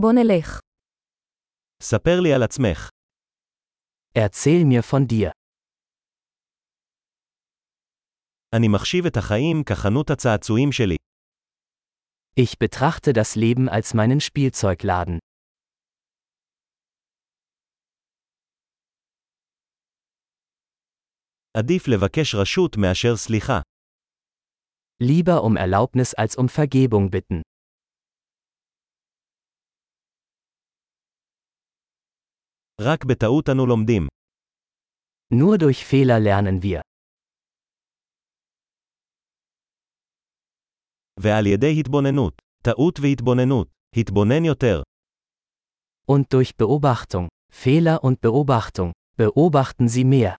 בוא נלך. ספר לי על עצמך. Erzähl mir von dir. אני מחשיב את החיים כחנות הצעצועים שלי. Ich betrachte das Leben als meinen Spielzeugladen. עדיף לבקש רשות מאשר סליחה. Lieber um Erlaubnis als um Vergebung bitten. רק בטעות אנו לומדים. Nur durch Fehler lernen wir. ועל ידי התבוננות. טעות והתבוננות. התבונן יותר. Und durch Beobachtung. Fehler und Beobachtung. Beobachten Sie mehr.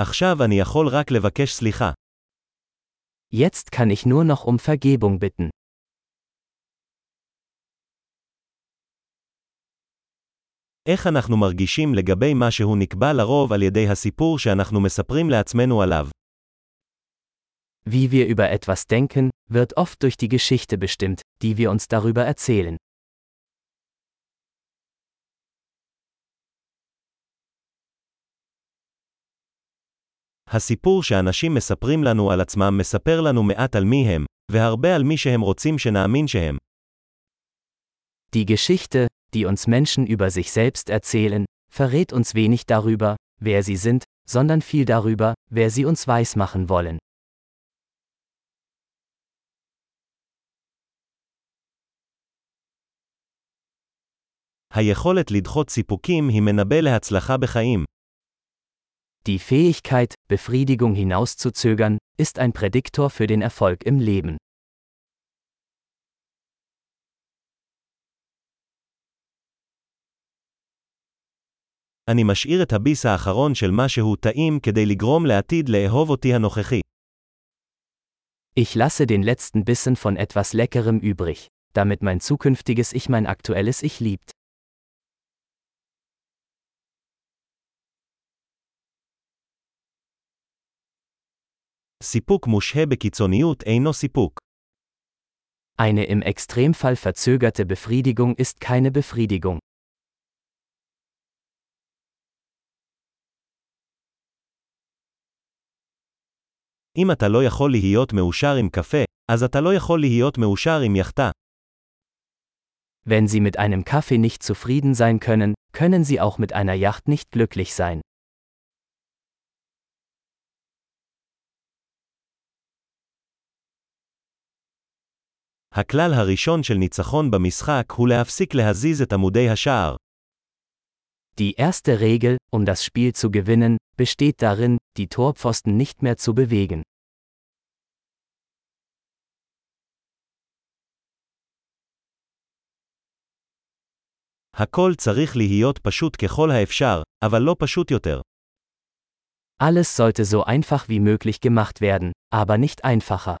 עכשיו אני יכול רק לבקש סליחה. Jetzt kann ich nur noch um Vergebung bitten. איך אנחנו מרגישים לגבי מה שהוא נקבע לרוב על ידי הסיפור שאנחנו מספרים לעצמנו עליו? Wie wir über etwas denken, wird oft durch die Geschichte bestimmt, die wir uns darüber erzählen. הסיפור שאנשים מספרים לנו על עצמם מספר לנו מעט על מי הם, והרבה על מי שהם רוצים שנאמין שהם. Die Geschichte, die uns Menschen über sich selbst erzählen, verrät uns wenig darüber, wer sie sind, sondern viel darüber, wer sie uns weismachen wollen. היכולת לדחות סיפוקים היא מנבא להצלחה בחיים. Die Fähigkeit, Befriedigung hinauszuzögern, ist ein Prädiktor für den Erfolg im Leben. אני משאיר את הביס האחרון של משהו טעים כדי לגרום לעתיד לאהוב אותי הנוכחי. Ich lasse den letzten Bissen von etwas Leckerem übrig, damit mein zukünftiges Ich mein aktuelles Ich liebt. סיפוק מושהה בקיצוניות אינו סיפוק. Eine im Extremfall verzögerte Befriedigung ist keine Befriedigung. אם אתה לא יכול להיות מאושר עם קפה, אז אתה לא יכול להיות מאושר עם יחטה. Wenn Sie mit einem Kaffee nicht zufrieden sein können, können Sie auch mit einer Yacht nicht glücklich sein. הכלל הראשון של ניצחון במשחק הוא להפסיק להזיז את עמודי השער. Die erste Regel, um das Spiel zu gewinnen, besteht darin, die Torpfosten nicht mehr zu bewegen. הכל צריך להיות פשוט ככל האפשר, אבל לא פשוט יותר. Alles sollte so einfach wie möglich gemacht werden, aber nicht einfacher.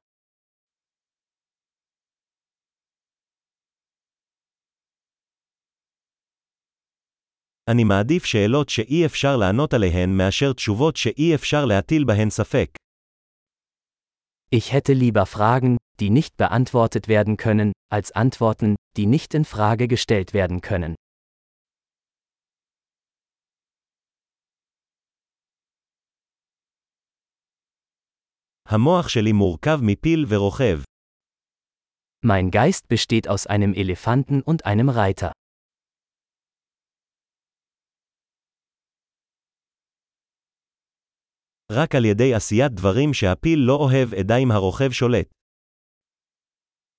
אני מעדיף שאלות שאי אפשר לענות עליהן מאשר תשובות שאי אפשר להטיל בהן ספק. Ich hätte lieber Fragen, die nicht beantwortet werden können, als Antworten, die nicht in Frage gestellt werden können. המוח שלי מורכב מפיל ורוכב. Mein Geist besteht aus einem Elefanten und einem Reiter. רק על ידי עשיית דברים שהפיל לא אוהב אדע אם הרוכב שולט.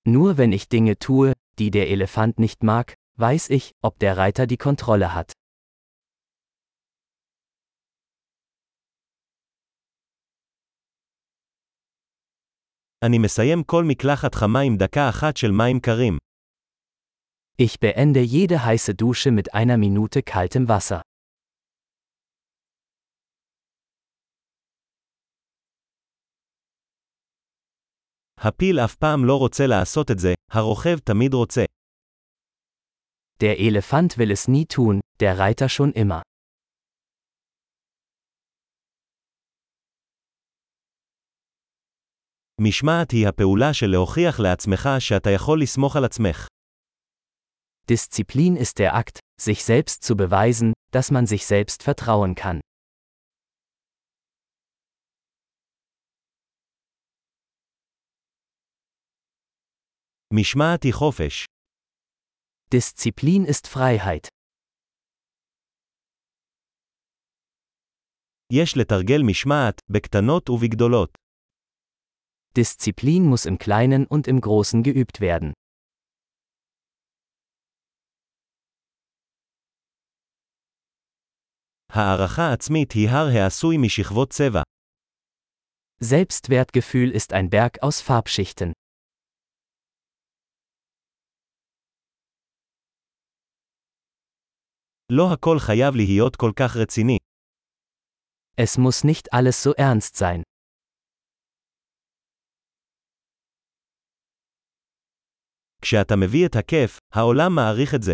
Nur wenn ich Dinge tue, die der Elefant nicht mag, weiß ich, ob der Reiter die Kontrolle hat. אני מסיים כל מקלחת חמה עם דקה אחת של מים קרים. Ich beende jede heiße Dusche mit einer Minute kaltem Wasser. הפיל אף פעם לא רוצה לעשות את זה, הרוכב תמיד רוצה. Der Elefant will es nie tun, der Reiter schon immer. משמעת היא הפעולה של להוכיח לעצמך שאתה יכול לסמוך על עצמך. Disziplin ist der Akt, sich selbst zu beweisen, dass man sich selbst vertrauen kann. משמעת היא חופש. Disziplin ist Freiheit. יש לתרגל משמעת, בקטנות ובגדולות. Disziplin muss im Kleinen und im Großen geübt werden. הערכה עצמית היא הר העשוי משכבות צבע. Selbstwertgefühl ist ein Berg aus Farbschichten. לא הכל חייב להיות כל כך רציני. Es muss nicht alles so ernst sein. כשאתה מביא את הכיף, העולם מעריך את זה.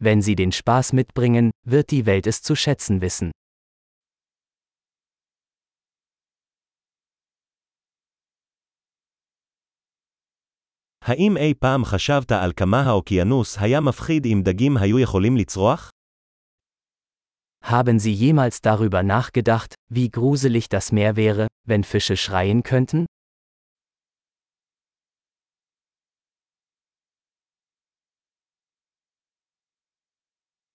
Wenn sie den Spaß mitbringen, wird die Welt es zu schätzen wissen. האם אי פעם חשבת על כמה האוקיינוס היה מפחיד אם דגים היו יכולים לצרוח? Haben Sie jemals darüber nachgedacht, wie gruselig das Meer wäre, wenn Fische schreien könnten?